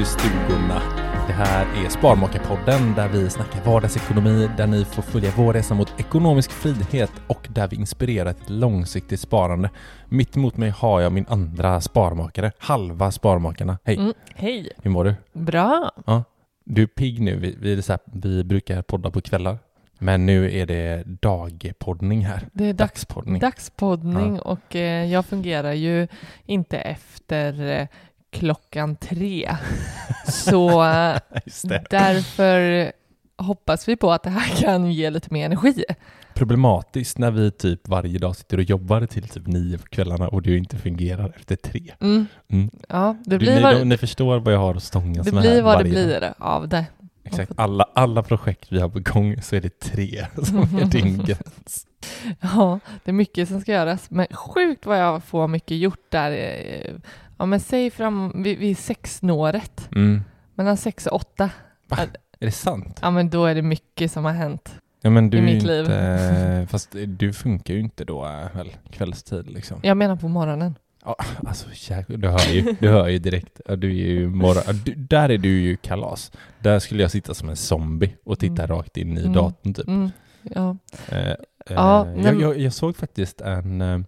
i stugorna. Det här är Sparmakarpodden där vi snackar vardagsekonomi, där ni får följa vår resa mot ekonomisk frihet och där vi inspirerar till långsiktigt sparande. Mitt emot mig har jag min andra sparmakare, halva Sparmakarna. Hej, Mm, hej. hur mår du? Bra. Ja, du är pigg nu. Vi, vi, här, vi brukar podda på kvällar, men nu är det dagpoddning här. Det är dags, Dagspoddning. dagspoddning och eh, jag fungerar ju inte efter eh, klockan tre. Så eh, det. därför hoppas vi på att det här kan ge lite mer energi. Problematiskt när vi typ varje dag sitter och jobbar till typ nio på kvällarna och du inte fungerar efter tre. Mm. Mm. Ja, det Du, blir ni, vad, ni förstår vad jag har att stångas det med blir här vad det varje dag. blir av det. Exakt. Alla, alla projekt vi har på gång så är det tre som är din gräns. Ja, det är mycket som ska göras. Men sjukt vad jag får mycket gjort där. Eh, Ja, men säg fram vid, vid sexnåret. Mm. Mellan sex och åtta. Va? Är det sant? Ja, men då är det mycket som har hänt. Ja men du I mitt liv. inte, fast du funkar ju inte då äh, väl, kvällstid liksom. Jag menar på morgonen. Ja, alltså du hör ju, du hör ju direkt. Du är ju morgon, du, där är du ju kalas. Där skulle jag sitta som en zombie och titta Mm. rakt in i Mm. datorn typ. Mm, ja. Eh, eh, Ja, jag, jag, jag såg faktiskt en, eh,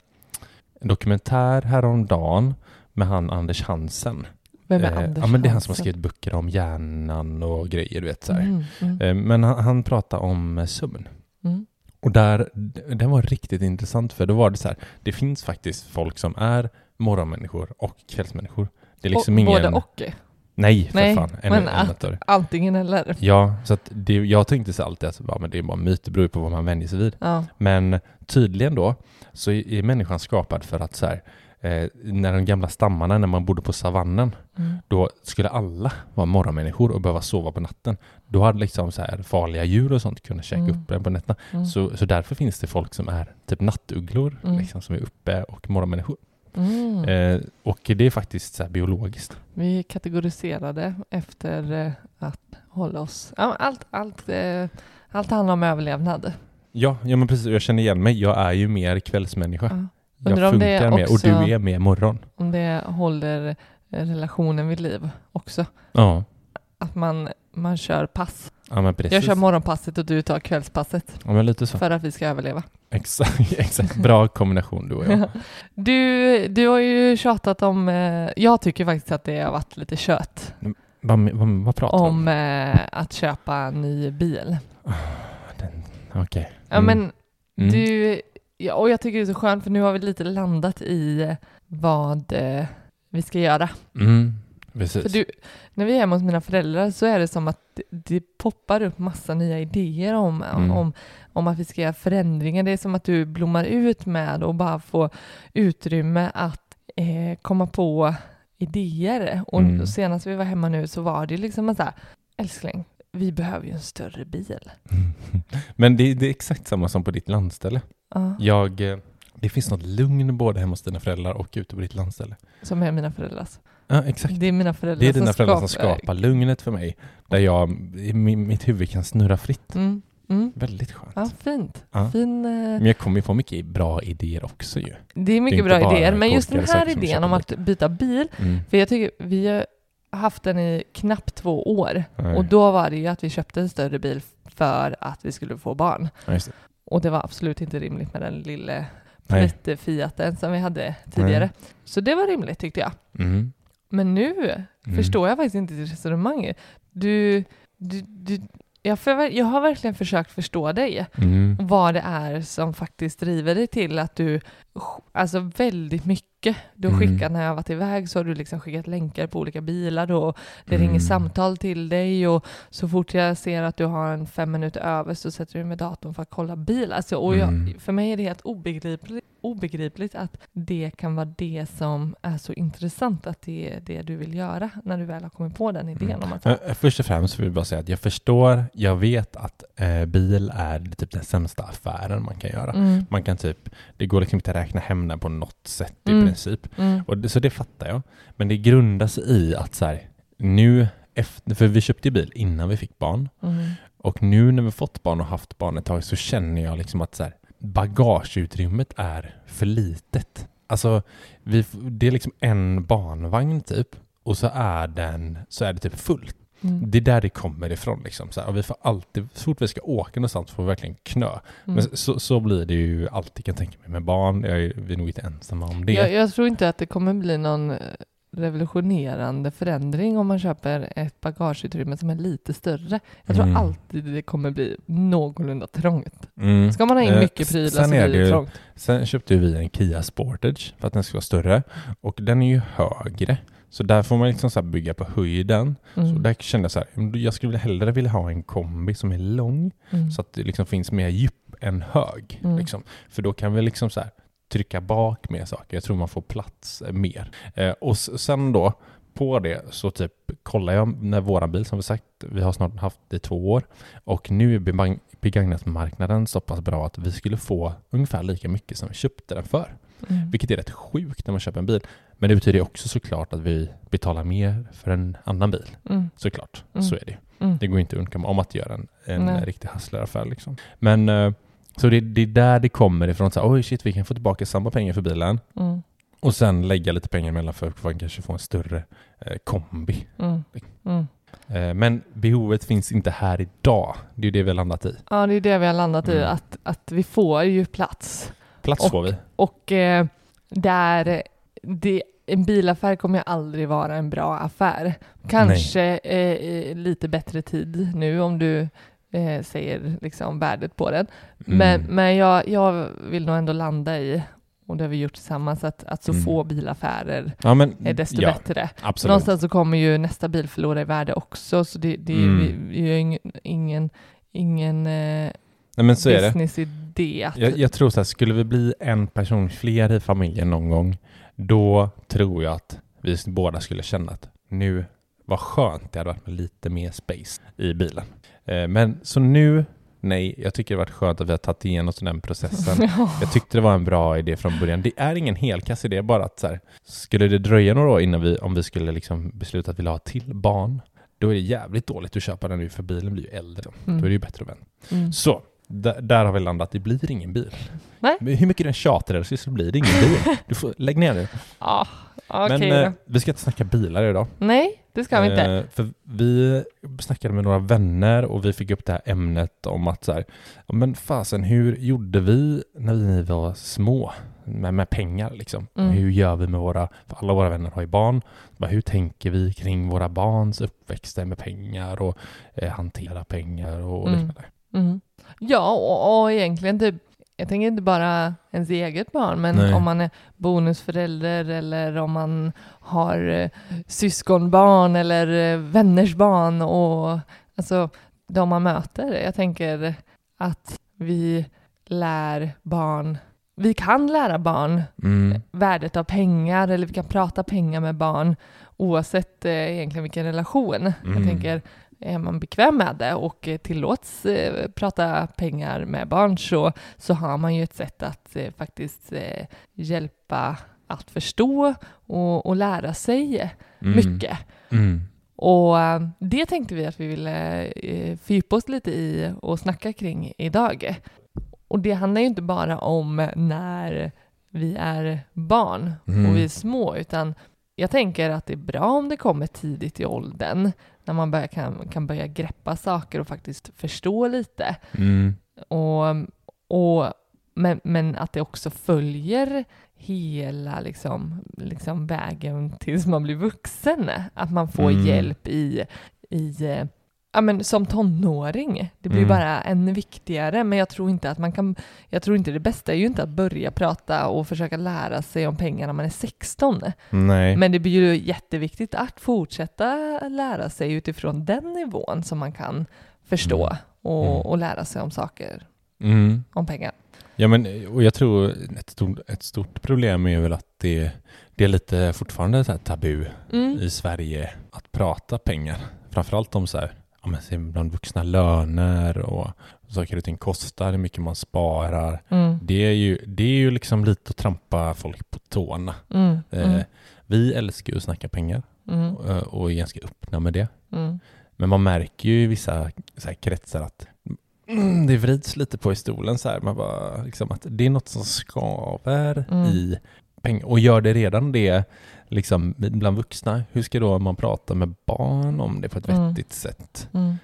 en dokumentär häromdagen med han Anders Hansen. Vem är Eh, Anders Ja men det är han som har skrivit böcker om hjärnan och grejer du vet så här. Mm, mm, Eh, Men han, han pratar om eh, sömn. mm. Och där, den var riktigt intressant för då var det så här, det finns faktiskt folk som är morgonmänniskor och kvällsmänniskor. Det är liksom och, ingen... Både och. Nej, för Nej, fan. En, men det. Antingen eller. Ja, så att det, jag tänkte så alltid att ja, men det är bara myt, det beror på vad man vänjer sig vid. Ja. Men tydligen då så är är människan skapad för att så här, eh, när de gamla stammarna, när man bodde på savannen, Mm. då skulle alla vara morgonmänniskor och behöva sova på natten. Då hade liksom så här farliga djur och sånt kunnat käka Mm. upp en på nätterna. Mm. Så, så därför finns det folk som är typ nattugglor, Mm. liksom, som är uppe och morgonmänniskor. Mm. Eh, och det är faktiskt så biologiskt. Vi kategoriserade efter eh, att hålla oss... Allt, allt, eh, allt handlar om överlevnad. Ja, ja men precis. Jag känner igen mig. Jag är ju mer kvällsmänniska. Ja. Jag Undrar om det funkar mer och du är mer morgon. Om det håller relationen vid liv också. Ja, Att man, man kör pass. ja men precis. Jag kör morgonpasset och du tar kvällspasset Ja, men lite så. för att vi ska överleva. Exakt, exakt. Bra kombination du och jag. Du, du har ju tjatat om... Eh, jag tycker faktiskt att det har varit lite kött Vad, vad, vad pratar du om? om eh, att köpa en ny bil. Den- Okej. Ja, Mm. men Mm. du... Ja, och jag tycker det är så skönt för nu har vi lite landat i vad eh, vi ska göra. Mm. Precis. För du, när vi är hemma hos mina föräldrar så är det som att det, det poppar upp massa nya idéer om, Mm. om, om att vi ska göra förändringar. Det är som att du blommar ut med och bara får utrymme att eh, komma på idéer. Och Mm. senast vi var hemma nu så var det liksom en så här, älskling, vi behöver ju en större bil. Men det, det är exakt samma som på ditt landställe. Ja, Jag, eh, det finns något lugn både hemma hos dina föräldrar och ute på ditt landställe. som är mina föräldrars. Ja, exakt. Det är mina föräldrar Det är dina som föräldrar som skapar lugnet för mig. Där jag, mitt huvud kan snurra fritt. Mm, mm. Väldigt skönt. Ja, fint. Ja. Fin, eh, Men jag kommer ju få mycket bra idéer också ju. det är mycket inte bra bara idéer, men just den här idén om att byta bil, Mm. för jag tycker vi har haft den i knappt två år Nej. och då var det ju att vi köpte en större bil för att vi skulle få barn. Ja, det. Och det var absolut inte rimligt med den lille Fiaten som vi hade tidigare. Så det var rimligt tyckte jag. Mm. Men nu Mm. förstår jag faktiskt inte ditt resonemang. Du, du, du, jag, för, jag har verkligen försökt förstå dig. Mm. vad det är som faktiskt driver dig till att du, alltså väldigt mycket, du har Mm. skickat när jag varit iväg så har du liksom skickat länkar på olika bilar och det Mm. ringer samtal till dig och så fort jag ser att du har en fem minuter över så sätter du med datorn för att kolla bil. Alltså, och jag, Mm. för mig är det helt obegripligt, obegripligt att det kan vara det som är så intressant, att det är det du vill göra när du väl har kommit på den idén om att Eh, Först och främst vill jag bara säga att jag förstår, jag vet att eh, bil är typ den sämsta affären man kan göra. mm, Man kan typ, det går liksom inte att räkna hem den på något sätt i Mm. princip. mm, Och det, så det fattar jag. Men det grundar sig i att så här, nu, efter, för vi köpte bil innan vi fick barn. mm, Och nu när vi fått barn och haft barn ett tag så känner jag liksom att så här, bagageutrymmet är för litet. Alltså, vi, det är liksom en barnvagn typ och så är den så är det typ fullt. Mm, Det är där det kommer ifrån. Liksom, så här, vi får alltid, så fort vi ska åka någonstans får vi verkligen knö. mm. Men så, så blir det ju alltid kan jag tänka mig med barn. Jag är, vi är nog inte ensamma om det. Jag, jag tror inte att det kommer bli någon eh, revolutionerande förändring om man köper ett bagageutrymme som är lite större. Jag tror Mm. alltid det kommer bli någorlunda trångt. Mm. Ska man ha in Eh, mycket prylar sen så blir det ju- trångt. Sen köpte vi en Kia Sportage för att den ska vara större. Och den är ju högre. Så där får man liksom så bygga på höjden. Så Mm. där kände jag så här, "Men jag skulle hellre vilja ha en kombi som är lång. Mm. Så att det liksom finns mer djup än hög. Mm. Liksom. För då kan vi liksom så här trycka bak mer saker. Jag tror man får plats eh, mer. Eh, och sen då på det så typ kollar jag när våran bil som vi sagt, vi har snart haft det i två år och nu är begagnatmarknaden så pass bra att vi skulle få ungefär lika mycket som vi köpte den för. Mm. Vilket är rätt sjukt när man köper en bil. Men det betyder också såklart att vi betalar mer för en annan bil. Mm. Såklart, Mm. så är det. Mm. Det går inte att undkomma om att göra en, en Nej. riktig hustleraffär. Liksom. Men eh, så det, det är där det kommer ifrån. Så här, Oj shit, vi kan få tillbaka samma pengar för bilen Mm. och sen lägga lite pengar emellan för att man kanske få en större eh, kombi. Mm. Mm. Eh, men behovet finns inte här idag. Det är det vi har landat i. Ja, det är det vi har landat i, Mm. att, att vi får ju plats. Plats Och- får vi. Och eh, där det, en bilaffär kommer ju aldrig vara en bra affär. Kanske eh, lite bättre tid nu om du eh, säger liksom värdet på den. Men, Mm. men jag, jag vill nog ändå landa i, och det har vi gjort tillsammans, att, att så Mm. få bilaffärer ja, men, är desto ja, bättre. Absolut. Någonstans så kommer ju nästa bil förlora i värde också, så det, det är Mm. vi, vi har ingen, ingen, ingen eh, Nej, men så är det. business i det. Att, Jag, jag tror så här, skulle vi bli en person fler i familjen någon gång, då tror jag att vi båda skulle känna att nu, vad skönt det hade varit med lite mer space i bilen. Eh, men så nu, nej, jag tycker det varit skönt att vi har tagit igenom den processen. Ja. Jag tyckte det var en bra idé från början. Det är ingen helkass idé, bara att så här, skulle det dröja några år innan vi, om vi skulle liksom besluta att vi vill ha till barn, då är det jävligt dåligt att köpa den nu, för bilen blir ju äldre. Mm. Då är det ju bättre att vänta. Mm. Så, där, där har vi landat. Det blir ingen bil. Nej. Men hur mycket den tjatar så blir det ingen bil. Du får, lägg ner nu. Ja, okej Men då. eh, vi ska inte snacka bilar idag. Nej, det ska vi inte. Eh, för vi snackade med några vänner och vi fick upp det här ämnet om att så här, men fasen, hur gjorde vi när vi var små med, med pengar liksom? Mm. Hur gör vi med våra, för alla våra vänner har ju barn, Bara, hur tänker vi kring våra barns uppväxter med pengar och eh, hantera pengar och, och Mm. liknande? Mm. Ja, och, och egentligen typ jag tänker inte bara ens eget barn, men Nej. om man är bonusförälder eller om man har eh, syskonbarn eller eh, vänners barn och alltså de man möter. Jag tänker att vi lär barn, vi kan lära barn Mm. värdet av pengar eller vi kan prata pengar med barn oavsett eh, egentligen vilken relation. Jag Mm. tänker, är man bekväm med det och tillåts eh, prata pengar med barn så, så har man ju ett sätt att eh, faktiskt eh, hjälpa att förstå och, och lära sig Mm. mycket. Mm. Och det tänkte vi att vi ville fördjupa oss lite i och snacka kring idag. Och det handlar ju inte bara om när vi är barn Mm. och vi är små, utan jag tänker att det är bra om det kommer tidigt i åldern, när man börjar, kan, kan börja greppa saker och faktiskt förstå lite. Mm. Och, och, men, men att det också följer hela liksom, liksom vägen tills man blir vuxen. Att man får Mm. hjälp i, i eh, ja, men som tonåring. Det blir Mm. bara ännu viktigare. Men jag tror inte att man kan, jag tror inte det bästa är ju inte att börja prata och försöka lära sig om pengar när man är 16. Nej. Men det blir ju jätteviktigt att fortsätta lära sig utifrån den nivån som man kan förstå Mm. och, Mm. och lära sig om saker, Mm. om pengar. Ja, men och jag tror ett stort, ett stort problem är väl att det, det är lite fortfarande så tabu Mm. i Sverige att prata pengar. Framförallt om så här, ja, men bland vuxna löner och saker och ting kostar, hur mycket man sparar. Mm. Det är ju, det är ju liksom lite att trampa folk på tårna. Mm. Eh, Mm. vi älskar ju att snacka pengar Mm. eh, och är ganska öppna med det. Mm. Men man märker ju i vissa så här, kretsar att mm, det vrids lite på i stolen så här. Man bara, liksom, att det är något som skaver Mm. i pengar. Och gör det redan det liksom, bland vuxna, hur ska då man prata med barn om det på ett Mm. vettigt sätt? Mm.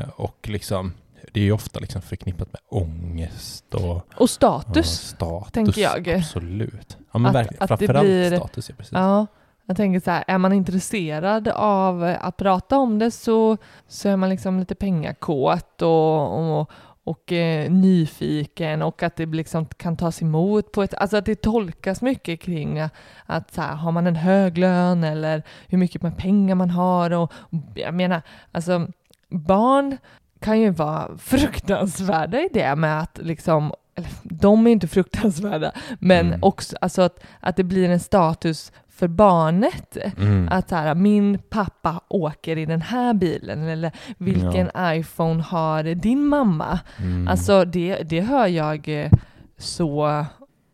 Eh, och liksom, det är ju ofta liksom förknippat med ångest och Och status. status. tänker jag. Absolut. Ja, men Att- verkligen. att Framförallt blir- status, ja, precis. Ja, jag tänker så här, är man intresserad av att prata om det så, så är man liksom lite pengakåt och, och, och eh, nyfiken och att det liksom kan tas emot på ett, alltså att det tolkas mycket kring att så här, har man en hög lön eller hur mycket pengar man har och jag menar, alltså barn kan ju vara fruktansvärda i det med att liksom, eller de är inte fruktansvärda, men Mm. också alltså att, att det blir en status för barnet. Mm. Att så här, min pappa åker i den här bilen eller vilken iPhone har din mamma? Mm. Alltså det, det hör jag eh, så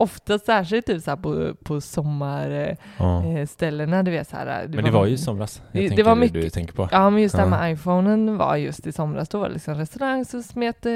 ofta, särskilt typ så på, på ja. sommarställena, du vet så här. Men det var ju i somras. Jag det- det var mycket- du tänker på. Ja, men just det här med iPhonen var just i somras. Då var det liksom restaurang, så smet eh,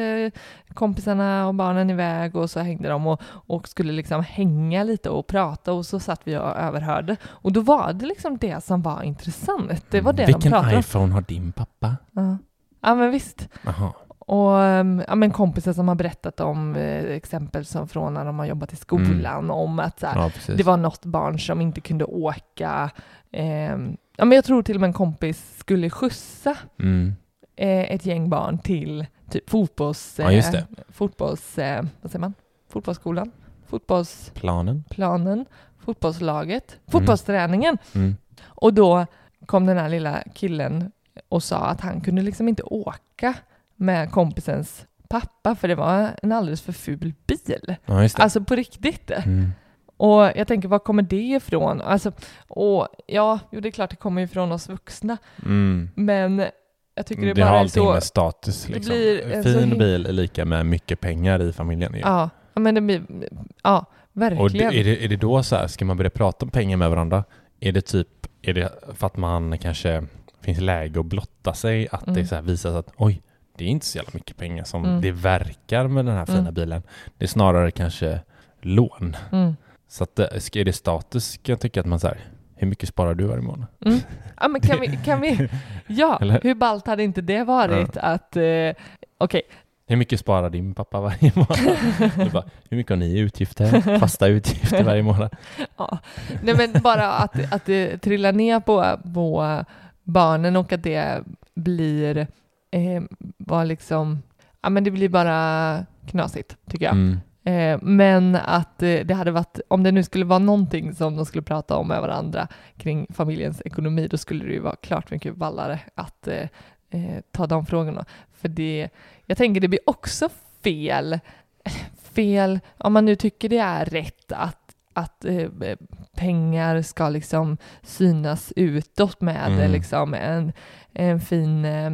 kompisarna och barnen iväg och så hängde de och, och skulle liksom hänga lite och prata och så satt vi och överhörde. Och då var det liksom det som var intressant. Det var det de Vilken pratade om. iPhone har din pappa? Ja. ja, men visst. Jaha. Och um, ja, men kompisar som har berättat om eh, exempel som från när de har jobbat i skolan om att så här, Ja, det var något barn som inte kunde åka. ehm, ja, men jag tror till och med en kompis skulle skjutsa Mm. eh, ett gäng barn till typ fotbolls... Ja, det. Fotbolls... Eh, vad säger man? Fotbollsskolan? Fotbollsplanen? Planen? Fotbollslaget? Fotbollsträningen! Mm. Och då kom den här lilla killen och sa att han kunde liksom inte åka med kompisens pappa för det var en alldeles för ful bil. Ja, det. Alltså på riktigt. Mm. Och jag tänker, var kommer det ifrån? Alltså, och ja, jo, det är klart det kommer ifrån oss vuxna, Mm. men jag tycker det, Det, bara har är allting så... med status det liksom. blir en Fin så bil är lika med mycket pengar i familjen ju. Ja, men det blir... Ja, Och det, verkligen. är, det, är det då så här, ska man börja prata om pengar med varandra? Är det typ, är det för att man kanske finns läge att blotta sig, att det Mm. så här visas att oj, det är inte så jävla mycket pengar som Mm. det verkar med den här fina Mm. bilen. Det är snarare kanske lån. Mm. Så att ska- är det status kan jag tycka att man säger hur mycket sparar du varje månad? Mm. Ja, men kan vi... Kan vi ja, Eller? hur ballt hade inte det varit att... Eh, Okej, Hur mycket sparar din pappa varje månad? Bara, hur mycket har ni i utgifter? Fasta utgifter varje månad? ja. Nej men bara att, att det trillar ner på, på barnen och att det blir... Eh, var liksom... Ja men det blir bara knasigt, tycker jag. Mm. Eh, men att eh, det hade varit, om det nu skulle vara någonting som de skulle prata om med varandra kring familjens ekonomi, då skulle det ju vara klart mycket vallare att eh, ta de frågorna. För det, jag tänker det blir också fel, fel, om man nu tycker det är rätt att, att eh, pengar ska liksom synas utåt med Mm. liksom en, en fin, eh,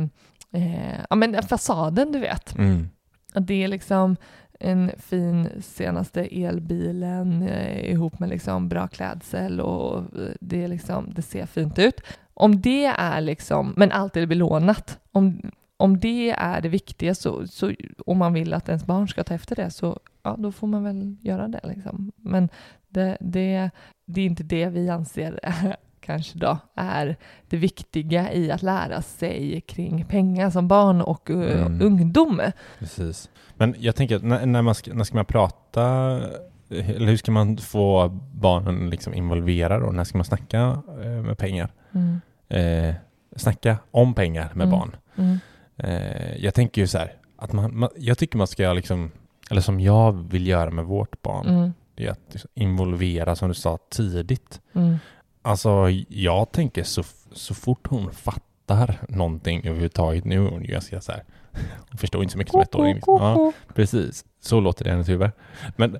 eh, ja men fasaden du vet. Mm. Att det är liksom en fin senaste elbilen eh, ihop med liksom bra klädsel och det, är liksom, det ser fint ut. Om det är liksom, men allt är belånat, om, om det är det viktiga så, så, om man vill att ens barn ska ta efter det så ja, då får man väl göra det. Liksom. Men det, det, det är inte det vi anser kanske då är det viktiga i att lära sig kring pengar som barn och eh, Mm. ungdom. Precis. Men jag tänker, när, när, man ska, när ska man prata, eller hur ska man få barnen liksom involverade och när ska man snacka eh, med pengar? Mm. Eh, snacka om pengar med Mm. barn. Mm. Eh, jag tänker ju så här, att man, man, jag tycker man ska liksom, eller som jag vill göra med vårt barn, Mm. det är att involvera, som du sa, tidigt. Mm. Alltså, jag tänker så, så fort hon fattar någonting överhuvudtaget, nu är hon ju ganska så här, hon förstår inte så mycket som ettåring. Ja, precis. Så låter det i hennes huvud. Men,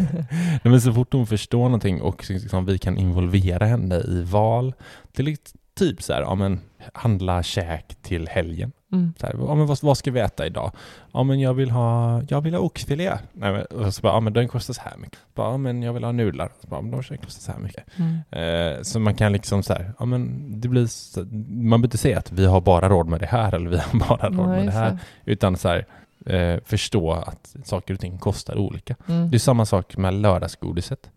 men så fort hon förstår någonting och liksom, vi kan involvera henne i val, till typ så här, ja men handla käk till helgen. Mm. Så här, ja, men vad, vad ska vi äta idag? Ja, men jag vill ha, jag vill ha oxfilé. Nej, men, och så bara, ja, men den kostar så här mycket. Bara, ja, men jag vill ha nudlar. Så bara, ja, men de kostar så här mycket. Mm. Eh, så man kan liksom så här, ja men det blir, så, man behöver inte säga att vi har bara råd med det här eller vi har bara råd med det här. Utan så här, eh, förstå att saker och ting kostar olika. Mm. Det är samma sak med lördagsgodiset.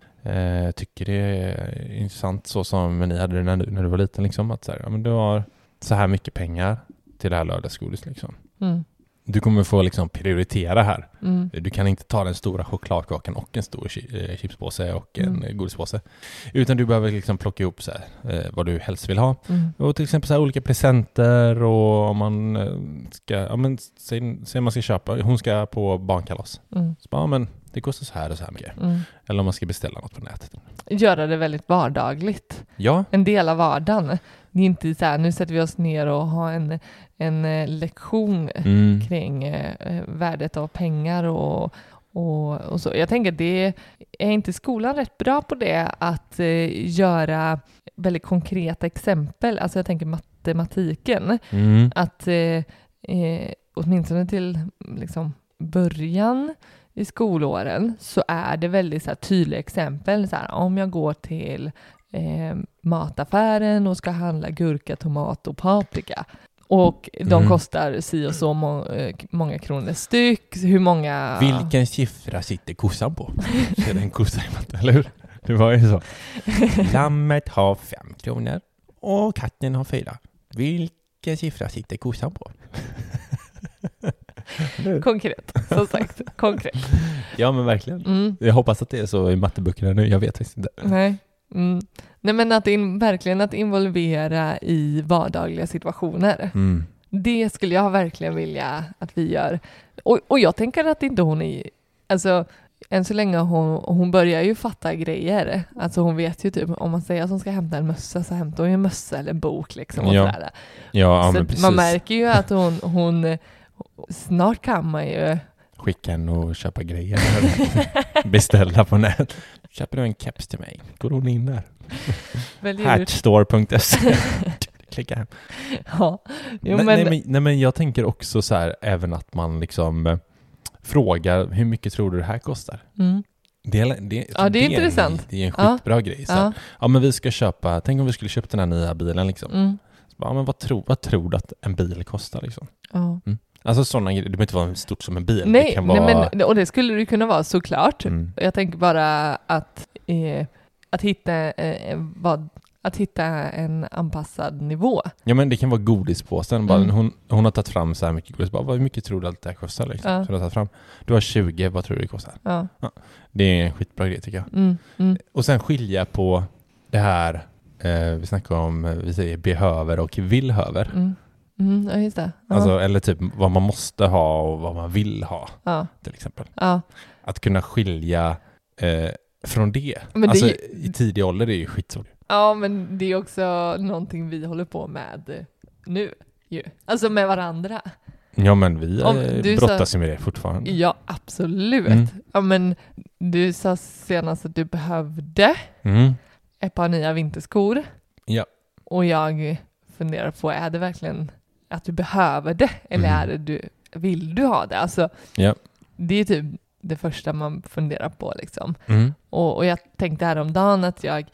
Jag tycker det är intressant så som ni hade det när du, när du var liten. Liksom, att så här, ja, men du har så här mycket pengar till det här lördagsgodiset. Liksom. Mm. Du kommer få liksom prioritera här. Mm. Du kan inte ta den stora chokladkakan och en stor eh, chipspåse och en Mm. godispåse. Utan du behöver liksom plocka ihop så här, eh, vad du helst vill ha. Mm. Och till exempel så olika presenter och om man eh, ska, ja men säg, säg man ska köpa, hon ska på barnkalas. Mm. Så bara, ja men det kostar så här och så här mycket. Mm. Eller om man ska beställa något på nätet. Göra det väldigt vardagligt. Ja, En del av vardagen. Det är inte så här, nu sätter vi oss ner och har en, en eh, lektion mm. kring eh, värdet av pengar och, och, och så. Jag tänker det är inte skolan rätt bra på det, att eh, göra väldigt konkreta exempel. Alltså jag tänker matematiken. Mm. att eh, eh, åtminstone till liksom, början i skolåren så är det väldigt så här, tydliga exempel. Så här, om jag går till eh, mataffären och ska handla gurka, tomat och paprika och de Mm. kostar si och så må, eh, många kronor styck. Hur många... Vilken siffra sitter kossan på? Det en kossa i matte, eller hur? Det var ju så. Lammet har fem kronor och katten har fyra. Vilken siffra sitter kossan på? Konkret, som sagt. Konkret. Ja men verkligen. Mm. Jag hoppas att det är så i matteböckerna nu, jag vet faktiskt inte. Nej. Mm. Nej men att in, verkligen att involvera i vardagliga situationer. Mm. Det skulle jag verkligen vilja att vi gör. Och, och jag tänker att inte hon är... Alltså, än så länge hon, hon börjar ju fatta grejer. Alltså hon vet ju typ, om man säger att hon ska hämta en mössa så hämtar hon ju en mössa eller en bok liksom. Och Ja. sådär. Ja, ja så precis. man märker ju att hon, hon... Snart kan man ju... Skicka en och köpa grejer. Beställa på nät. Köper du en keps till mig? Går hon in där? Hatstore.se Klicka hem. Ja. Jo, men, nej, men, nej men jag tänker också så här, även att man liksom eh, frågar hur mycket tror du det här kostar? Mm. Det är, det, Ja, det är intressant. det är en Ja. skitbra grej. Så Ja. ja. men vi ska köpa, tänk om vi skulle köpa den här nya bilen liksom. Mm. Så bara, ja, men vad, tror, vad tror du att en bil kostar liksom? Ja. Alltså sådana grejer, det behöver inte vara stort som en bil. det Nej, kan nej vara... men, och det skulle det kunna vara såklart. Mm. Jag tänker bara att, eh, att, hitta, eh, vad, att hitta en anpassad nivå. Ja men det kan vara godispåsen. Bara, Mm. hon, hon har tagit fram så här mycket godis. Bara, vad mycket tror du att det här kostar? Liksom? Ja. Så hon har tagit fram. Du har 20, vad tror du det kostar? Ja. Det är en skitbra grej tycker jag. Mm, mm, Och sen skilja på det här, eh, vi snackar om, eh, vi säger behöver och villhöver. mm, Mm, ja, just det. Ja. Alltså, eller typ vad man måste ha och vad man vill ha ja. till exempel. Ja. Att kunna skilja eh, från det. Men det- alltså i tidig ålder är det ju skitsvårt. ja, men det är också någonting vi håller på med nu ju. Alltså med varandra. Ja men vi Om brottas ju med det fortfarande. Ja, absolut. Mm. Ja, men du sa senast att du behövde Mm. ett par nya vinterskor. Ja. Och jag funderar på, är det verkligen att du behöver det? Eller Mm. är det du, vill du ha det? Alltså, Ja. det är typ det första man funderar på liksom. Mm. Och, och jag tänkte häromdagen att jag,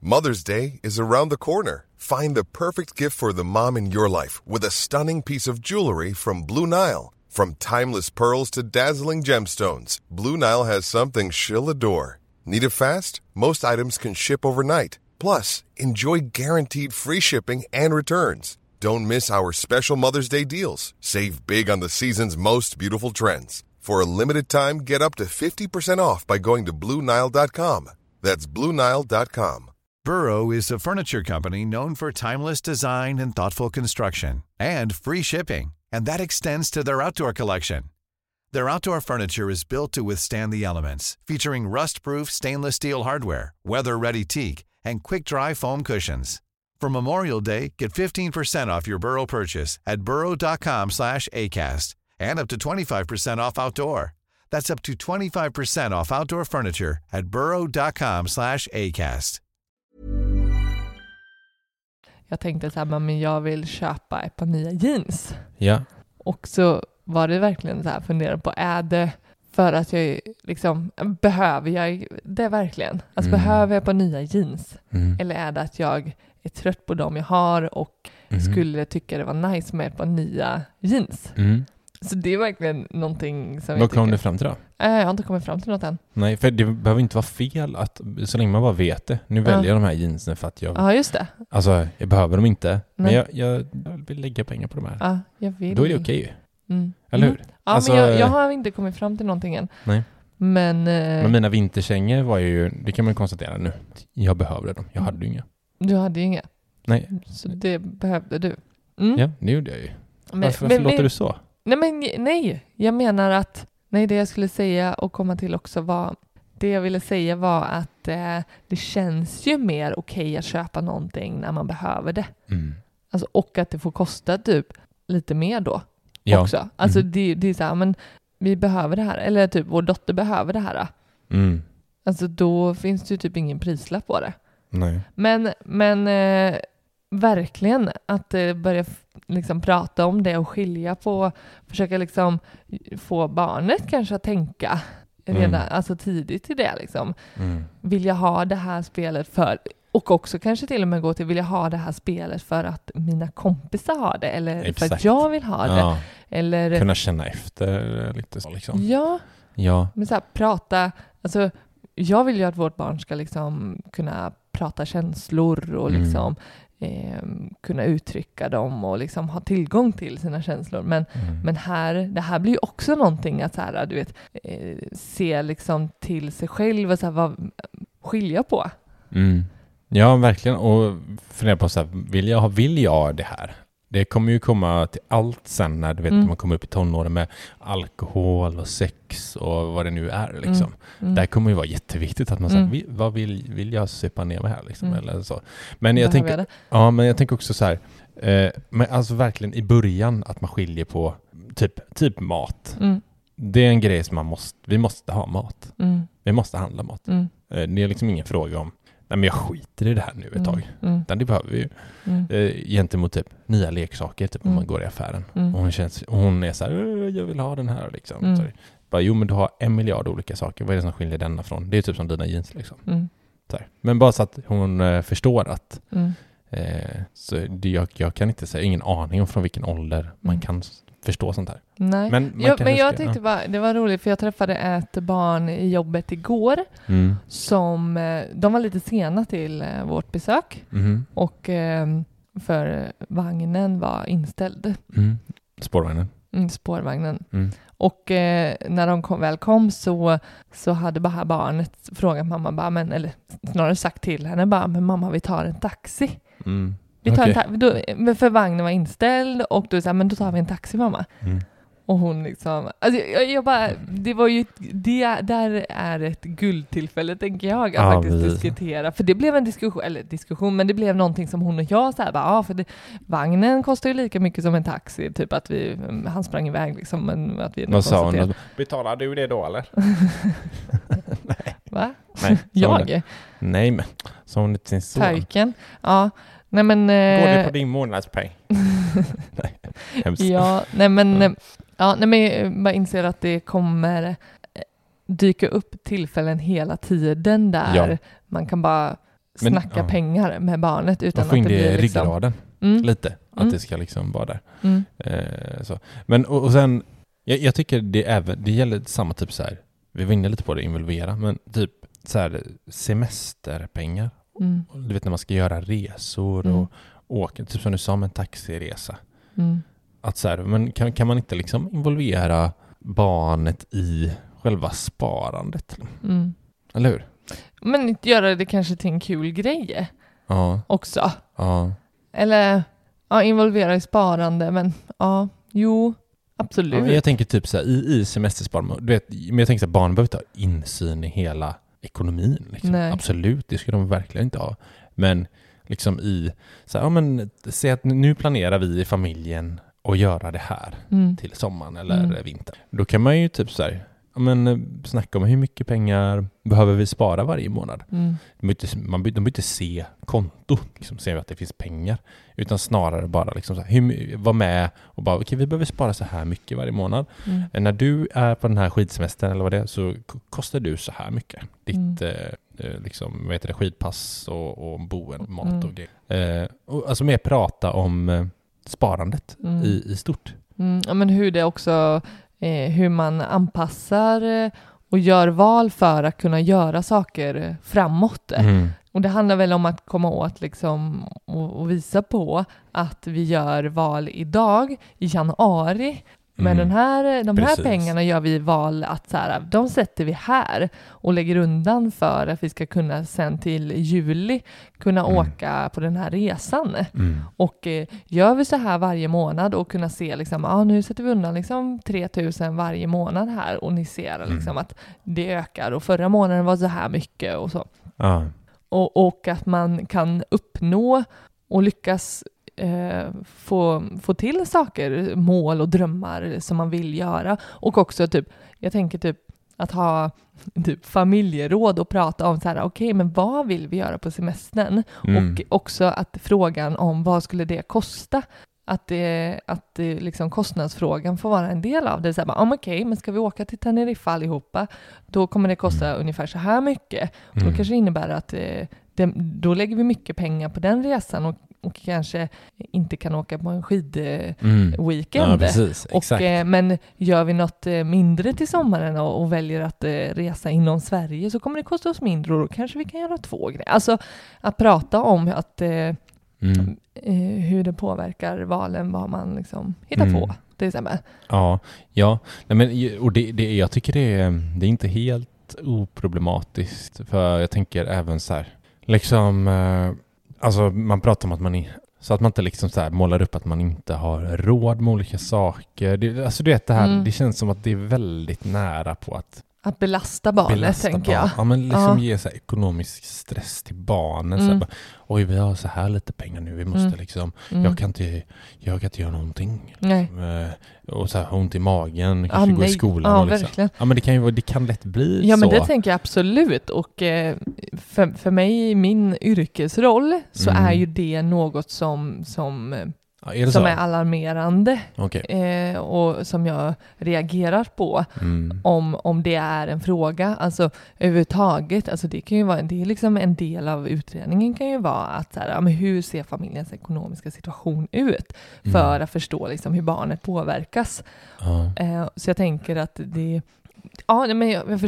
Mother's Day is around the corner. Find the perfect gift for the mom in your life with a stunning piece of jewelry from Blue Nile. From timeless pearls to dazzling gemstones, Blue Nile has something she'll adore. Need it fast? Most items can ship overnight. Plus, enjoy guaranteed free shipping and returns. Don't miss our special Mother's Day deals. Save big on the season's most beautiful trends. For a limited time, get up to 50% off by going to BlueNile.com. That's BlueNile.com. Burrow is a furniture company known for timeless design and thoughtful construction and free shipping, and that extends to their outdoor collection. Their outdoor furniture is built to withstand the elements, featuring rust-proof stainless steel hardware, weather-ready teak, and quick-dry foam cushions. For Memorial Day, get 15% off your Burrow purchase at burrow.com slash ACAST and up to 25% off outdoor. That's up to 25% off outdoor furniture at burrow.com slash ACAST. jag tänkte så här, men jag vill köpa ett par nya jeans. Ja. Och så var det verkligen så här, fundera på, är det för att jag liksom, behöver jag det verkligen? Alltså Mm. behöver jag par nya jeans? Mm. Eller är det att jag är trött på dem jag har och Mhm. skulle tycka det var nice med ett par nya jeans? Mm. Så det är verkligen någonting som Vad kom du fram till då? Äh, jag har inte kommit fram till något än. Nej, för det behöver inte vara fel att, så länge man bara vet det. Nu väljer jag de här jeansen för att jag, Ja, just det. alltså jag behöver dem inte, men Nej. jag, jag, jag vill lägga pengar på de här. Ja, jag vill. Då är det okej ju, Mm. Eller Mm. hur? Ja, Alltså, men jag, eh, jag har inte kommit fram till någonting än. Nej. Men... eh, Men mina vinterkängor var ju, det kan man konstatera nu, jag behövde dem. Jag hade ju inga. Du hade ju inga, Nej, så det behövde du. Mm. ja, det gjorde jag ju. Men- varför men- varför låter men- du så? Nej, men nej. Jag menar att, nej, det jag skulle säga och komma till också var, det jag ville säga var att eh, det känns ju mer okej att köpa någonting när man behöver det. Mm. Alltså, och att det får kosta typ lite mer då Ja. också. Alltså Mhm. det, det är så här, men vi behöver det här, eller typ vår dotter behöver det här. Mm. Alltså då finns det ju typ ingen prislapp på det. Nej. Men, men eh, verkligen att eh, börja liksom prata om det och skilja på, försöka liksom få barnet kanske att tänka redan Mm. alltså tidigt i det liksom. Mm. Vill jag ha det här spelet för, och också kanske till och med gå till, vill jag ha det här spelet för att mina kompisar har det eller för att Exakt. jag vill ha det? Ja, Eller, kunna känna efter lite så liksom. ja, Ja. men så här, prata, alltså jag vill ju att vårt barn ska liksom kunna prata känslor och Mm. liksom eh, kunna uttrycka dem och liksom ha tillgång till sina känslor. Men, Mm. men här, det här blir ju också någonting att så här, du vet, eh, se liksom till sig själv och så här, vad, skilja på. Mm. Ja, verkligen. Och fundera på så här, vill jag, vill jag det här? Det kommer ju komma till allt sen när du vet, Mm. man kommer upp i tonåren med alkohol och sex och vad det nu är. Liksom. Mm. Där kommer ju vara jätteviktigt att man säger, Mm. vad vill, vill jag supa ner mig här? Liksom, Mm. eller så. Men, jag tänker, ja, men jag tänker också så här, eh, men alltså verkligen i början att man skiljer på typ, typ mat. Mm. Det är en grej som man måste, vi måste ha mat. Mm. Vi måste handla mat. Mm. Eh, Det är liksom ingen fråga om, nej men jag skiter i det här nu ett tag. Mm. Det behöver vi ju. Mm. Eh, gentemot typ nya leksaker, typ om Mm. man går i affären. Mm. Och hon, känns, hon är så här, "Eh, jag vill ha den här liksom. Mm. Så, bara, jo men du har en miljard olika saker, vad är det som skiljer denna från? Det är typ som dina jeans liksom. Mm. Så här. Men bara så att hon eh, förstår att Mm. eh, så det, jag, jag kan inte säga, ingen aning om från vilken ålder man Mm. kan förstå sånt här. Nej. Men ja, kanske men jag tyckte bara, det var roligt för jag träffade ett barn i jobbet igår Mm. som, eh, de var lite sena till eh, vårt besök Mhm. och eh, för vagnen var inställd, Mm. Spårvagnen. mm, spårvagnen. Mm. Och eh, när de kom, väl kom så, så hade bara barnet frågat mamma, bara, men, eller snarare sagt till henne bara, men mamma vi tar en taxi. Mm. Vi tar en Okej. ta- då, men för vagnen var inställd och då sa men då tar vi en taxi mamma. Mm. Och hon liksom, alltså jag, jag bara, det var ju, det där är ett guldtillfälle tänker jag att Ja, faktiskt vi- diskutera. För det blev en diskussion, eller diskussion, men det blev någonting som hon och jag så här, bara, ja för det, vagnen kostar ju lika mycket som en taxi, typ att vi, han sprang iväg liksom, men att vi Vad sa hon? Betalar du det då eller? Va? Nej, hon det? Jag? Nej men, sa hon till sin son? Pojken? Ja, nej men... Går det eh, på din månadspeng? Nej, hemskt. Ja, nej men, Ja. nej men jag inser att det kommer eh, dyka upp tillfällen hela tiden där Ja. man kan bara Men, snacka ja. pengar med barnet utan Man får in att det det i blir liksom... ryggraden Mm, lite, att Mm. det ska liksom vara där. mm, Eh, så. Men och, och sen, jag, jag tycker det även, det gäller samma typ så här, vi var inne lite på det, involvera, men typ så här semesterpengar. Mm, Du vet när man ska göra resor Mm. och åka, typ som du sa med en taxiresa. mm, Att så här, men kan, kan man inte liksom involvera barnet i själva sparandet? mm. Eller hur? Men inte göra det kanske till en kul grej Ja, också. ja. Eller ja, involvera i sparande, men ja, jo, Ja, absolut. men jag tänker typ så här, i, i semestersparande, du vet, men jag tänker så här, barn behöver inte ha insyn i hela ekonomin. Liksom. Absolut, det ska de verkligen inte ha. Men liksom i, så här, ja men säg att nu planerar vi i familjen att göra det här Mm, till sommaren eller Mm. vintern. Då kan man ju typ så här, men eh, snacka om hur mycket pengar behöver vi spara varje månad. mm, De behöver inte, se konto, liksom, se att det finns pengar. Utan snarare bara liksom så här, hur, my- vara med och bara, okej vi behöver spara så här mycket varje månad. mm, Eh, När du är på den här skidsemestern eller vad det är så kostar du så här mycket. Ditt Mm. eh, eh, liksom, vad heter det, skidpass och, och boende, mat Mm. och grejer. Eh, och, alltså mer prata om eh, sparandet Mm. i, i stort. Mm, ja, men hur det också, hur man anpassar eh, och gör val för att kunna göra saker eh, framåt. Mm. Och det handlar väl om att komma åt liksom och, och visa på att vi gör val idag i januari. Men Mm. den här, de här Precis. pengarna gör vi val att så här, de sätter vi här och lägger undan för att vi ska kunna sen till juli kunna Mm. åka på den här resan. Mm. Och eh, gör vi så här varje månad och kunna se liksom, ah, nu sätter vi undan liksom 3000 varje månad här och ni ser liksom att det ökar och förra månaden var så här mycket och så. Ja. Och, och att man kan uppnå och lyckas eh, få, få till saker, mål och drömmar som man vill göra. Och också typ, jag tänker typ att ha typ familjeråd och prata om så här, okej, men vad vill vi göra på semestern? Mm. Och också att frågan om vad skulle det kosta? Att, det, att det liksom kostnadsfrågan får vara en del av det. Så här, bara, ah, men okej, men ska vi åka till Teneriffa allihopa, då kommer det kosta ungefär så här mycket. Och Mm. Då kanske det innebär att eh, det, då lägger vi mycket pengar på den resan och, och kanske inte kan åka på en skidweekend. Mm. Ja, precis. Och, eh, men gör vi något eh, mindre till sommaren och, och väljer att eh, resa inom Sverige så kommer det kosta oss mindre och då kanske vi kan göra två grejer. Alltså att prata om att, eh, Mm. hur det påverkar valen, vad man liksom hittar Mm. på till exempel. Ja, ja. Nej, men, och det, det, jag tycker det är, det är inte helt oproblematiskt. För jag tänker även så här, liksom, alltså man pratar om att man, i- så att man inte liksom så målar upp att man inte har råd med olika saker. Det, alltså du vet det här, Mm. det känns som att det är väldigt nära på att Att belasta barnet belasta tänker jag. barn. Ja, men liksom Ja. ge så ekonomisk stress till barnen. Så Mm. bara, Oj, vi har så här lite pengar nu, vi måste Mm. liksom, Mm. jag, kan inte, jag kan inte göra någonting. Eh, Och så här, ont i magen, kanske gå i skolan. Ja, och liksom. verkligen. Ja, men det kan ju det kan lätt bli Ja, så. men det tänker jag absolut. Och eh, för, för mig i min yrkesroll så Mm. är ju det något som, som, eh, ja, är som är alarmerande Okej. eh, och som jag reagerar på. Mm. Om, om det är en fråga, alltså överhuvudtaget, alltså det kan ju vara, det är liksom en del av utredningen kan ju vara att så här, ja, men hur ser familjens ekonomiska situation ut för Mm. att förstå liksom hur barnet påverkas. Ja. Eh, så jag tänker att det, ja men jag, jag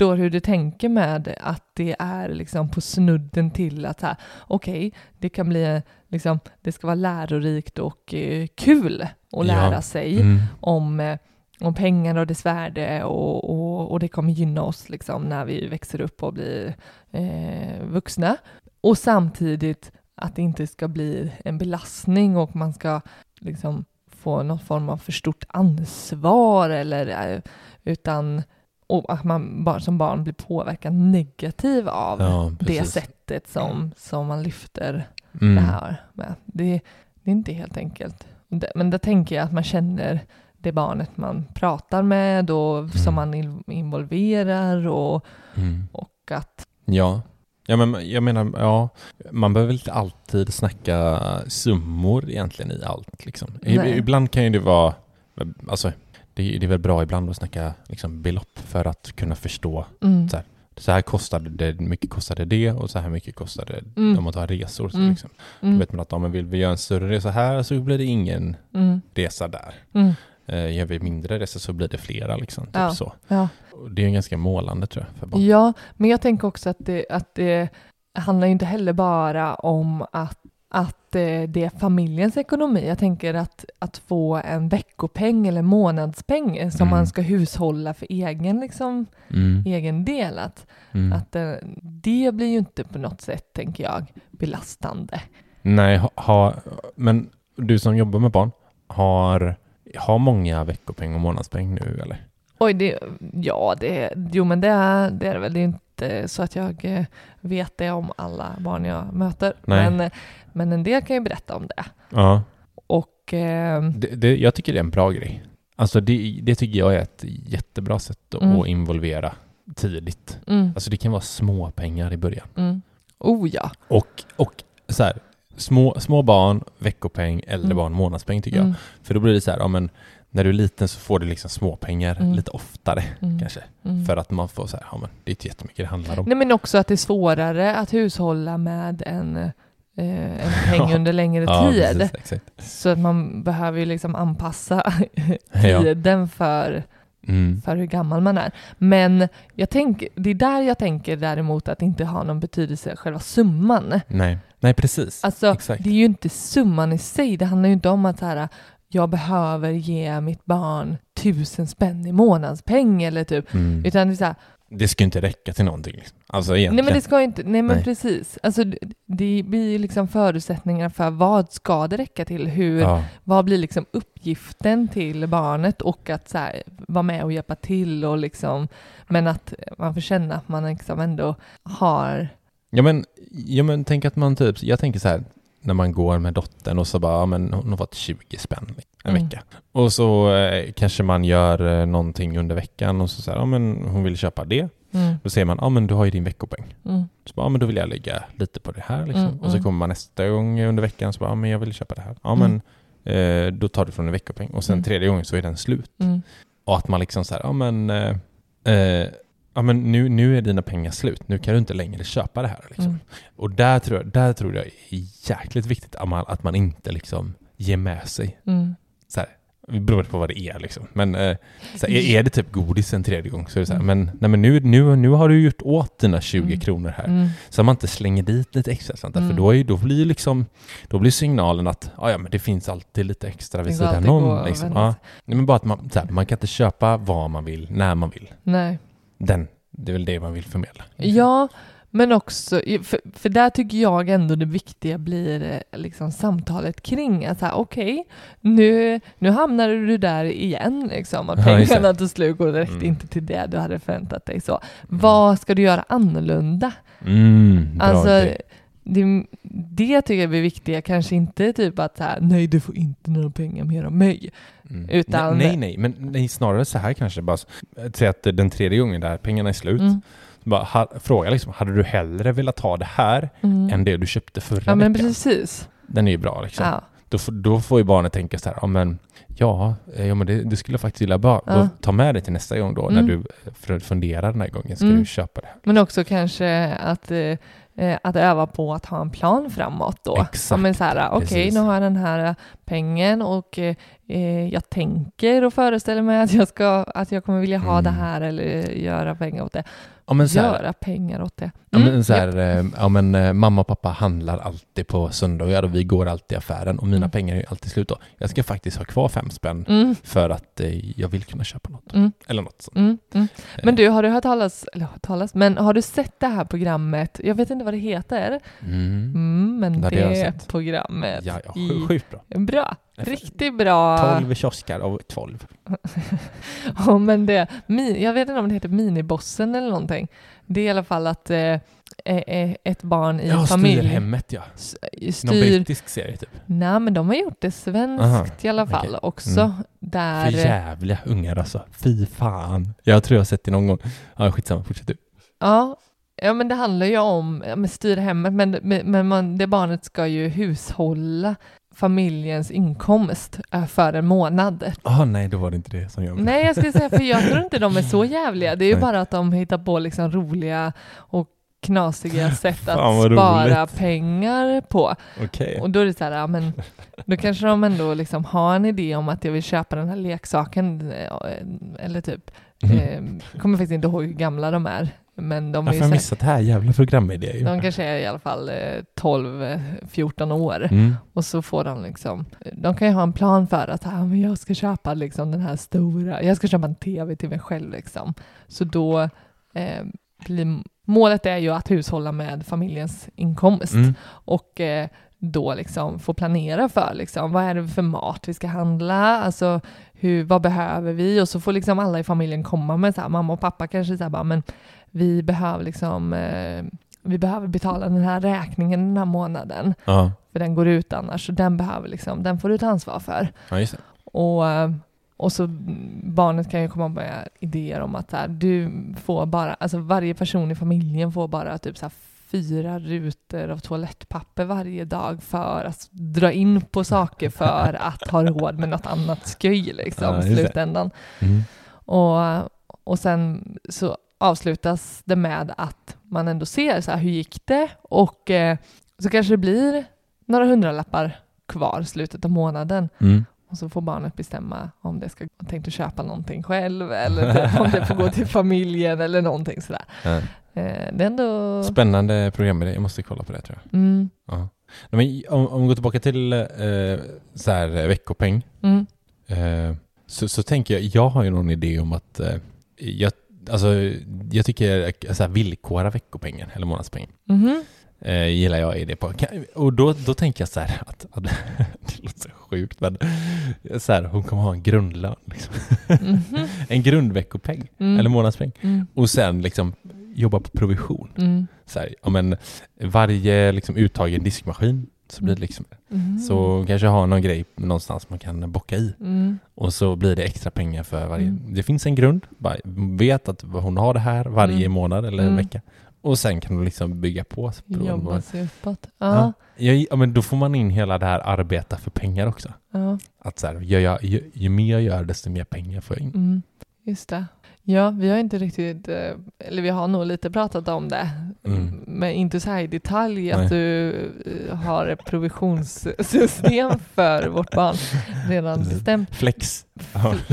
förstår hur du tänker med att det är liksom på snudden till att okej, det kan bli liksom, det ska vara lärorikt och eh, kul att lära Ja. sig Mm. om, eh, om pengar och dess värde och, och, och det kommer gynna oss liksom när vi växer upp och blir eh, vuxna. Och samtidigt att det inte ska bli en belastning och man ska liksom få någon form av för stort ansvar eller eh, utan och att man bara som barn blir påverkad negativ av Ja, det sättet som, som man lyfter Mm. det här med. Det, det är inte helt enkelt. Det- Men där tänker jag att man känner det barnet man pratar med och som man in- involverar och, Mm. och att Ja. Ja, men jag menar, ja, man behöver inte alltid snacka summor egentligen i allt. Liksom. Nej. Ibland kan ju det vara, alltså, det, det är väl bra ibland att snacka liksom, belopp för att kunna förstå. mm, Så här, så här kostade det, mycket kostade det och så här mycket kostade Mm. om man tar resor. Så Mm. liksom. Då mm, vet man att om man vill vi göra en större resa här så blir det ingen mm, resa där. Eh, gör vi mindre resor så blir det flera. Liksom, typ Ja. så. ja. Det är ganska målande tror jag för barn. Ja, men jag tänker också att det, att det handlar inte heller bara om att, att eh, det är familjens ekonomi. Jag tänker att, att få en veckopeng eller månadspeng som Mm. man ska hushålla för egen, liksom, Mm. egen del. Att, Mm. att eh, det blir ju inte på något sätt, tänker jag, belastande. Nej, ha, ha, men du som jobbar med barn, har, har många veckopeng och månadspeng nu eller? Oj, det, ja, det, jo men det är, det är väl. Det är inte så att jag eh, vet det om alla barn jag möter. Nej. Men, men en del kan ju berätta om det. Ja. Och eh, Det, det, jag tycker det är en bra grej. Alltså det, det tycker jag är ett jättebra sätt att Mm. involvera tidigt. mm, Alltså det kan vara små pengar i början. mm. Oh ja. Och, och så här, små, små barn, veckopeng, äldre Mm. barn, månadspeng tycker jag. Mm, För då blir det så här, ja men när du är liten så får du liksom småpengar Mm. lite oftare mm, kanske. mm. För att man får så här, ja men det är inte jättemycket det handlar om. Nej men också att det är svårare att hushålla med en, eh, en peng Ja. under längre Ja, tid. precis. Så att man behöver ju liksom anpassa Ja. tiden för Mm. för hur gammal man är. Men jag tänker, det är där jag tänker däremot att det inte har någon betydelse själva summan. Nej. Nej, precis. Alltså, Exakt. det är ju inte summan i sig. Det handlar ju inte om att så här, jag behöver ge mitt barn tusen spänn i månadspeng eller typ. Mm. Utan det är så här, Det ska ju inte räcka till någonting. Liksom. Alltså egentligen. nej men det ska ju inte, nej men Nej. precis. Alltså det- blir ju liksom förutsättningar för vad ska det räcka till? Hur, ja. vad blir liksom uppgiften till barnet och att så här, vara med och hjälpa till och liksom, men att man får känna att man liksom ändå har, Ja, men, ja men tänk att man typ, jag tänker så här när man går med dottern och så bara, ja, men hon har fått 20 spänn en Mm. vecka. Och så eh, kanske man gör eh, någonting under veckan och så säger ja men hon vill köpa det. mm, Då säger man, ja men du har ju din veckopeng. mm, Så bara, ja men då vill jag lägga lite på det här liksom. Mm, Och så mm. kommer man nästa gång under veckan så bara, ja men jag vill köpa det här. Ja Mm. men eh, då tar du från en veckopeng. Och sen Mm. tredje gången så är den slut. mm, Och att man liksom så här, ja men, eh, eh, ja, men nu, nu är dina pengar slut. Nu kan du inte längre köpa det här. Liksom. mm, Och där tror, jag, där tror jag är jäkligt viktigt att man, att man inte liksom ger med sig. mm. Så här, beror på vad det är liksom. Men eh, så här, är, är det typ godis en tredje gång så är det så här, Mm. men, nej, men nu, nu, nu har du gjort åt dina 20 Mm. kronor här. Mm. Så man inte slänger dit lite extra sånt där, Mm. för då, är, då blir liksom, då blir signalen att ja, ja, men det finns alltid lite extra vid sidan om. Liksom. Ja. Nej, men bara att man, så här, man kan inte köpa vad man vill, när man vill. Nej. Den, det är väl det man vill förmedla. Ja, men också, för, för där tycker jag ändå det viktiga blir eh, liksom samtalet kring att okej, nu, nu hamnade du där igen liksom, att Ja, pengarna tog slut och räckte Mm. inte till det du hade förväntat dig. Så, vad ska du göra annorlunda? Mm, bra Alltså, idé. Det, det tycker jag är viktiga, kanske inte typ att så här, nej du får inte några pengar mer av mig. Mm. utan- Nej, nej, men nej, snarare så här kanske. Bara, säg att den tredje gången där pengarna är slut, Mm. bara, ha, fråga liksom, hade du hellre velat ha det här Mm. än det du köpte förra Ja men veckan? precis. Den är ju bra liksom. Ja. Då, då får ju barnet tänka så här, ja men, ja, eh, ja men det, det skulle jag faktiskt vilja bara, Ja. ta med det till nästa gång då, när Mm. du eh, funderar den här gången, ska Mm. du köpa det? Men också kanske att, eh, att öva på att ha en plan framåt då. Exakt, Ja, men så här, okej, precis. nu har jag den här pengen och eh, jag tänker och föreställer mig att jag, ska, att jag kommer vilja ha Mm. det här eller göra pengar åt det. Ja, men så här, göra pengar åt det. Ja, Mm, men så japp. här, eh, ja, men, eh, mamma och pappa handlar alltid på söndagar och vi går alltid i affären och mina Mm. pengar är alltid slut då. Jag ska faktiskt ha kvar fem spänn Mm, för att eh, jag vill kunna köpa något. Mm. Eller något sånt. mm, mm. Eh, Men du, har du hört talas, eller hört talas, men har du sett det här programmet? Jag vet inte vad det heter, Mm. mm, men Ja, det det, programmet. Ja, ja, sjukt bra. Bra, riktigt bra. 12 kioskar av 12. Ja, men det, jag vet inte om det heter Minibossen eller någonting. Det är i alla fall att eh, eh, ett barn i Ja, familj Styrhemmet ja. s- Någon styr... brittisk serie typ. Nej, men de har gjort det svenskt Aha, i alla fall okej. också. Mm. Där... För jävliga ungar alltså. Fy fan. Jag tror jag har sett det någon gång. Ja, skitsamma. Fortsätt du. Ja, ja, men det handlar ju om ja, men styr hemmet, men, men man, det barnet ska ju hushålla familjens inkomst eh, för en månad. Ah, nej, då var det inte det som jag Nej, jag skulle säga, för jag tror inte de är så jävliga. Det är ju Nej. bara att de hittar på liksom roliga och knasiga sätt att spara roligt. pengar på. Okej. Och då är det så här, ja, men då kanske de ändå liksom har en idé om att jag vill köpa den här leksaken, eh, eller typ, Mhm. eh, kommer faktiskt inte ihåg hur gamla de är, men de Varför har jag missat det här jävla programidé de kanske är i alla fall eh, 12-14 år. Mm. Och så får de liksom, de kan ju ha en plan för att ah, men jag ska köpa liksom den här stora, jag ska köpa en tv till mig själv liksom. Så då eh, blir, målet är ju att hushålla med familjens inkomst Mm. och eh, då liksom få planera för liksom, vad är det för mat vi ska handla, alltså hur, vad behöver vi? Och så får liksom alla i familjen komma med så här, mamma och pappa kanske så här bara, men vi behöver liksom, eh, vi behöver betala den här räkningen den här månaden, Ja. för den går ut annars, så den behöver liksom, den får du ta ansvar för. ja. Och, eh, och så barnet kan ju komma med idéer om att här, du får bara, alltså varje person i familjen får bara typ så här fyra rutor av toalettpapper varje dag för att dra in på saker för att ha råd med något annat sköj liksom Ja, i slutändan. Mm. Och, och sen så avslutas det med att man ändå ser så här, hur gick det? Och eh, så kanske det blir några hundralappar kvar slutet av månaden. Mm. Och så får barnet bestämma om det ska tänkt köpa någonting själv eller om det får gå till familjen eller någonting sådär. Ja. Eh, det är ändå... Spännande programidé. Jag måste kolla på det tror jag. Mm, Ja. Nej, om, om vi går tillbaka till eh, så här, eh, veckopeng. mm, Eh, så, så tänker jag, jag har ju någon idé om att eh, jag, alltså, jag tycker så här, villkora veckopengen eller månadspengen. mhm, Eh, gillar jag idé på. Och då, då tänker jag så här att, att det låter sjukt men så här, hon kommer ha en grundlön. Liksom. mhm, en grundveckopeng mm, eller månadspeng. mm, Och sen liksom jobba på provision. mm, Så här, ja, men varje liksom, uttag i en diskmaskin så blir det liksom mhm, så kanske ha någon grej någonstans man kan bocka i mm, och så blir det extra pengar för varje. Mm. Det finns en grund, bara vet att hon har det här varje Mm. månad eller Mm. vecka och sen kan du liksom bygga på. jobba sig uppåt. Ja. Ja, men då får man in hela det här arbeta för pengar också. ja, Att så här, ju, ju, ju mer jag gör desto mer pengar får jag in. mm, just det. Ja, vi har inte riktigt, eh, eller vi har nog lite pratat om det, Mm. men inte så här i detalj Nej. att du eh, har ett provisionssystem för vårt barn redan bestämt. Flex. Ja.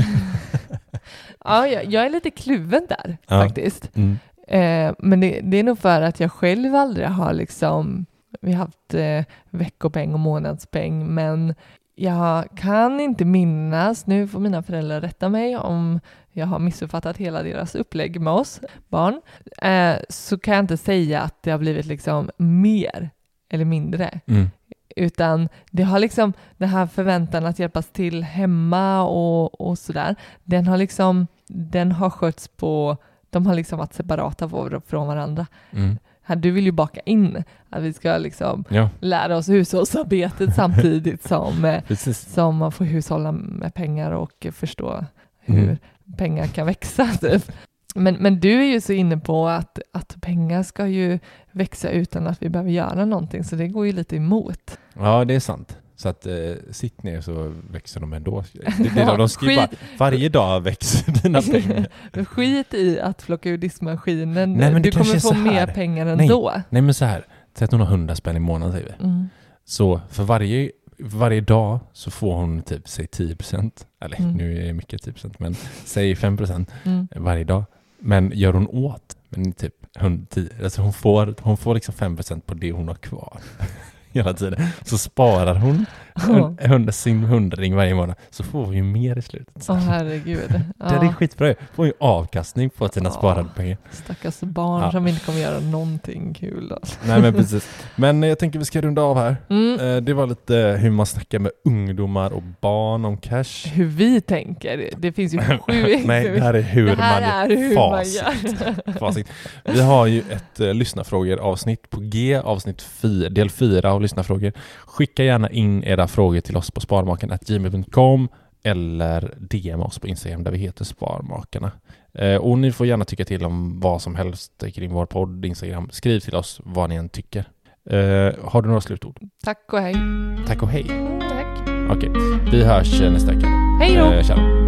Ja, jag, jag är lite kluven där Ja. faktiskt. Mm. Eh, men det, det är nog för att jag själv aldrig har liksom, vi har haft eh, veckopeng och månadspeng, men jag kan inte minnas, nu får mina föräldrar rätta mig om jag har missuppfattat hela deras upplägg med oss barn, eh, så kan jag inte säga att det har blivit liksom mer eller mindre, Mm. utan det har liksom den här förväntan att hjälpas till hemma och, och sådär, den har liksom, den har skötts på, de har liksom varit separata från varandra. Mm. Du vill ju baka in att vi ska liksom Ja, lära oss hushållsarbetet samtidigt som, eh, som man får hushålla med pengar och förstå hur Mm. Pengar kan växa. Typ. Men, men du är ju så inne på att, att pengar ska ju växa utan att vi behöver göra någonting, så det går ju lite emot. Ja, det är sant. Så att eh, sitt ner så växer de ändå. Det, det, Ja, de skriver varje dag växer dina pengar. Skit i att plocka ur diskmaskinen, Nej, men du kommer få mer pengar Nej. ändå. Nej men så här, säg att hon har 100 spänn i månaden säger vi. Mm. Så för varje varje dag så får hon typ, säg 10%, eller Mm. nu är det mycket 10%, men säg 5% Mm. varje dag. Men gör hon åt, men typ 110, alltså hon får, hon får liksom 5% på det hon har kvar hela tiden. Så sparar hon Ja. en, hund- sin hundring varje månad så får hon ju mer i slutet. Åh herregud. Det är Ja. skitbra. Får ju avkastning på sina Ja. sparade pengar. Stackars barn Ja. som inte kommer göra någonting kul. Alltså. Nej men precis. Men jag tänker vi ska runda av här. Mm. Eh, Det var lite hur man snackar med ungdomar och barn om cash. Hur vi tänker, det finns ju sju Nej, det här är hur Det här man är hur man facit. gör. Facit. Vi har ju ett eh, lyssnarfrågor avsnitt på G, avsnitt 4, del 4 av lyssnarfrågor. Skicka gärna in era frågor till oss på sparmaken.gmail.com eller DM oss på Instagram där vi heter Sparmakarna. Eh, och ni får gärna tycka till om vad som helst kring vår podd, Instagram. Skriv till oss vad ni än tycker. Eh, har du några slutord? Tack och hej. Tack och hej. Tack. Okej, vi hörs eh, nästa vecka. Hej då. Tja.